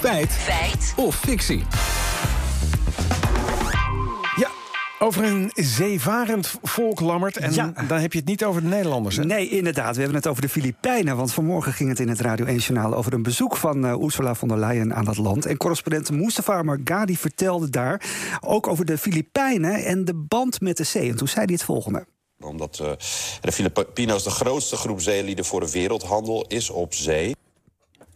Feit. Feit. Of fictie. Ja, over een zeevarend volk, Lammert. En Ja. dan heb je het niet over de Nederlanders, hè? Nee, inderdaad. We hebben het over de Filipijnen. Want vanmorgen ging het in het Radio 1-journaal over een bezoek van eh, Ursula von der Leyen aan dat land. En correspondent Mustafa Margadi vertelde daar ook over de Filipijnen en de band met de zee. En toen zei hij het volgende. Omdat eh, de Filipino's de grootste groep zeelieden voor de wereldhandel is op zee.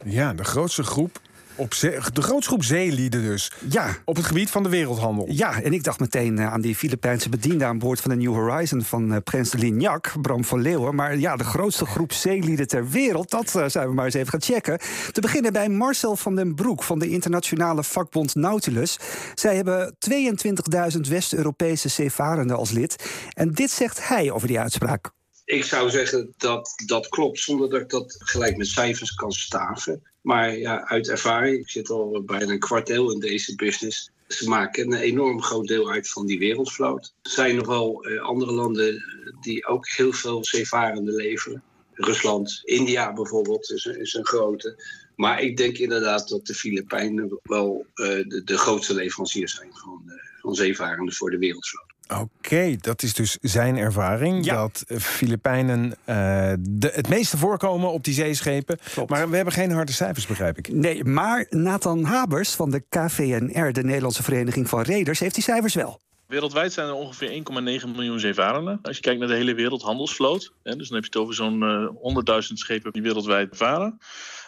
Ja, de grootste groep. Op zee, de grootste groep zeelieden dus. Ja. Op het gebied van de wereldhandel. Ja, en ik dacht meteen eh, aan die Filipijnse bediende aan boord van de New Horizon van eh, prins de Lignac, Bram van Leeuwen. Maar ja, de grootste groep zeelieden ter wereld, dat eh, zijn we maar eens even gaan checken. Te beginnen bij Marcel van den Broek van de internationale vakbond Nautilus. Zij hebben 22.000 West-Europese zeevarenden als lid. En dit zegt hij over die uitspraak. Ik zou zeggen dat dat klopt, zonder dat ik dat gelijk met cijfers kan staven. Maar ja, uit ervaring, ik zit al bijna een kwart eeuw in deze business. Ze maken een enorm groot deel uit van die wereldvloot. Er zijn nog wel eh, andere landen die ook heel veel zeevarenden leveren. Rusland, India bijvoorbeeld is, is een grote. Maar ik denk inderdaad dat de Filipijnen wel eh, de, de grootste leverancier zijn van, eh, van zeevarenden voor de wereldvloot. Oké, dat is dus zijn ervaring. Ja. Dat eh, Filipijnen eh, de, het meeste voorkomen op die zeeschepen. Klopt. Maar we hebben geen harde cijfers, begrijp ik. Nee, maar Nathan Habers van de KVNR, de Nederlandse Vereniging van Reders, heeft die cijfers wel. Wereldwijd zijn er ongeveer 1,9 miljoen zeevarenden. Als je kijkt naar de hele wereldhandelsvloot, hè, dus dan heb je het over zo'n eh 100.000 schepen die wereldwijd varen.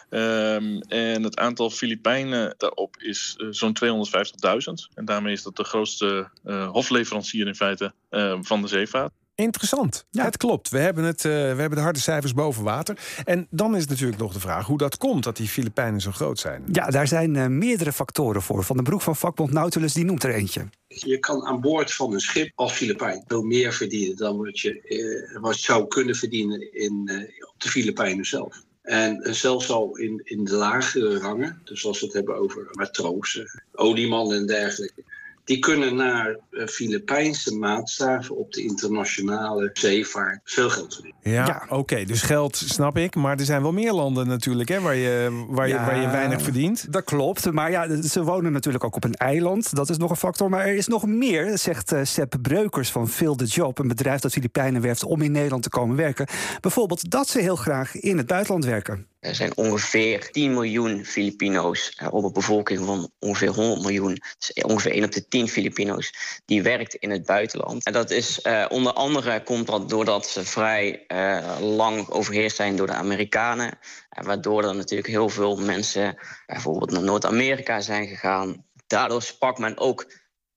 Ehm, en het aantal Filipijnen daarop is eh, zo'n 250.000. En daarmee is dat de grootste eh, hofleverancier in feite eh, van de zeevaart. Interessant. Het klopt. We hebben, het, eh, we hebben de harde cijfers boven water. En dan is natuurlijk nog de vraag hoe dat komt dat die Filipijnen zo groot zijn. Ja, daar zijn eh, meerdere factoren voor. Van den Broek van vakbond Nautilus, die noemt er eentje. Je kan aan boord van een schip als Filipijn veel meer verdienen dan wat je, eh, wat je zou kunnen verdienen in, eh, op de Filipijnen zelf. En eh, zelfs al in, in de lagere rangen, dus als we het hebben over matrozen, oliemannen en dergelijke, die kunnen naar eh, Filipijnse maatstaven op de internationale zeevaart veel geld verdienen. Ja, Ja. oké. Dus geld snap ik. Maar er zijn wel meer landen natuurlijk hè, waar, je, waar, je, waar je weinig verdient. Dat klopt, maar ja, ze wonen natuurlijk ook op een eiland. Dat is nog een factor. Maar er is nog meer, zegt eh, Sepp Breukers van Fill the Job... een bedrijf dat Filipijnen werft om in Nederland te komen werken. Bijvoorbeeld dat ze heel graag in het buitenland werken. Er zijn ongeveer 10 miljoen Filipino's eh, op een bevolking van ongeveer 100 miljoen. Dus ongeveer 1 op de 10 Filipino's die werkt in het buitenland. En dat is eh, onder andere komt dat doordat ze vrij eh, lang overheerst zijn door de Amerikanen. En waardoor er natuurlijk heel veel mensen bijvoorbeeld naar Noord-Amerika zijn gegaan. Daardoor sprak men ook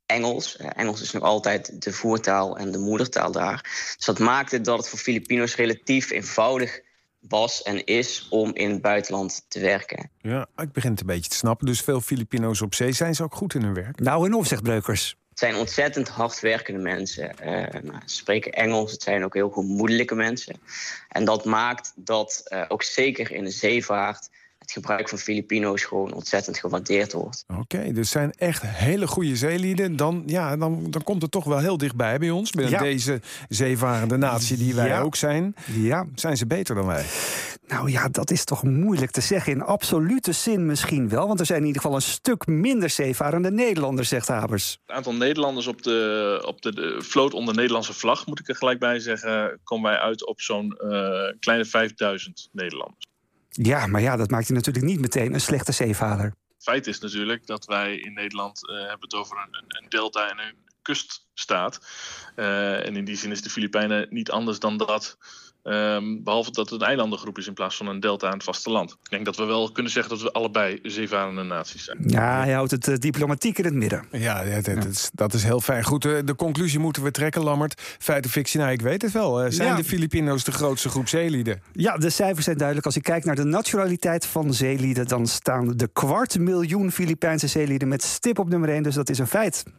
Engels. Engels is nog altijd de voertaal en de moedertaal daar. Dus dat maakte dat het voor Filipino's relatief eenvoudig was en is om in het buitenland te werken. Ja, ik begin het een beetje te snappen. Dus veel Filipino's op zee zijn ze ook goed in hun werk. Nou en of, zegt Breukers. Het zijn ontzettend hardwerkende mensen. Eh, nou, ze spreken Engels, het zijn ook heel gemoedelijke mensen. En dat maakt dat eh, ook zeker in de zeevaart het gebruik van Filipino's gewoon ontzettend gewaardeerd wordt. Oké, dus zijn echt hele goede zeelieden. Dan, ja, dan, dan komt het toch wel heel dichtbij bij ons. Binnen Ja. deze zeevarende natie die wij Ja. ook zijn. Ja, Zijn ze beter dan wij? nou ja, dat is toch moeilijk te zeggen. In absolute zin misschien wel. Want er zijn in ieder geval een stuk minder zeevarende Nederlanders, zegt Habers. Het aantal Nederlanders op de, op de, de vloot onder Nederlandse vlag, moet ik er gelijk bij zeggen, komen wij uit op zo'n eh, kleine 5000 Nederlanders. Ja, maar ja, dat maakt je natuurlijk niet meteen een slechte zeevader. Feit is natuurlijk dat wij in Nederland eh, hebben het over een, een, delta en een kuststaat. Eh, en in die zin is de Filipijnen niet anders dan dat. Ehm, behalve dat het een eilandengroep is in plaats van een delta aan het vasteland. Ik denk dat we wel kunnen zeggen dat we allebei zeevarende naties zijn. Ja, hij houdt het eh, diplomatiek in het midden. Ja, dat, dat, is, dat is heel fijn. Goed, eh, de conclusie moeten we trekken, Lammert. Feit of fictie, nou, ik weet het wel. Zijn Ja. de Filipino's de grootste groep zeelieden? Ja, de cijfers zijn duidelijk. Als je kijkt naar de nationaliteit van zeelieden... dan staan de kwart miljoen Filipijnse zeelieden met stip op nummer 1. Dus dat is een feit.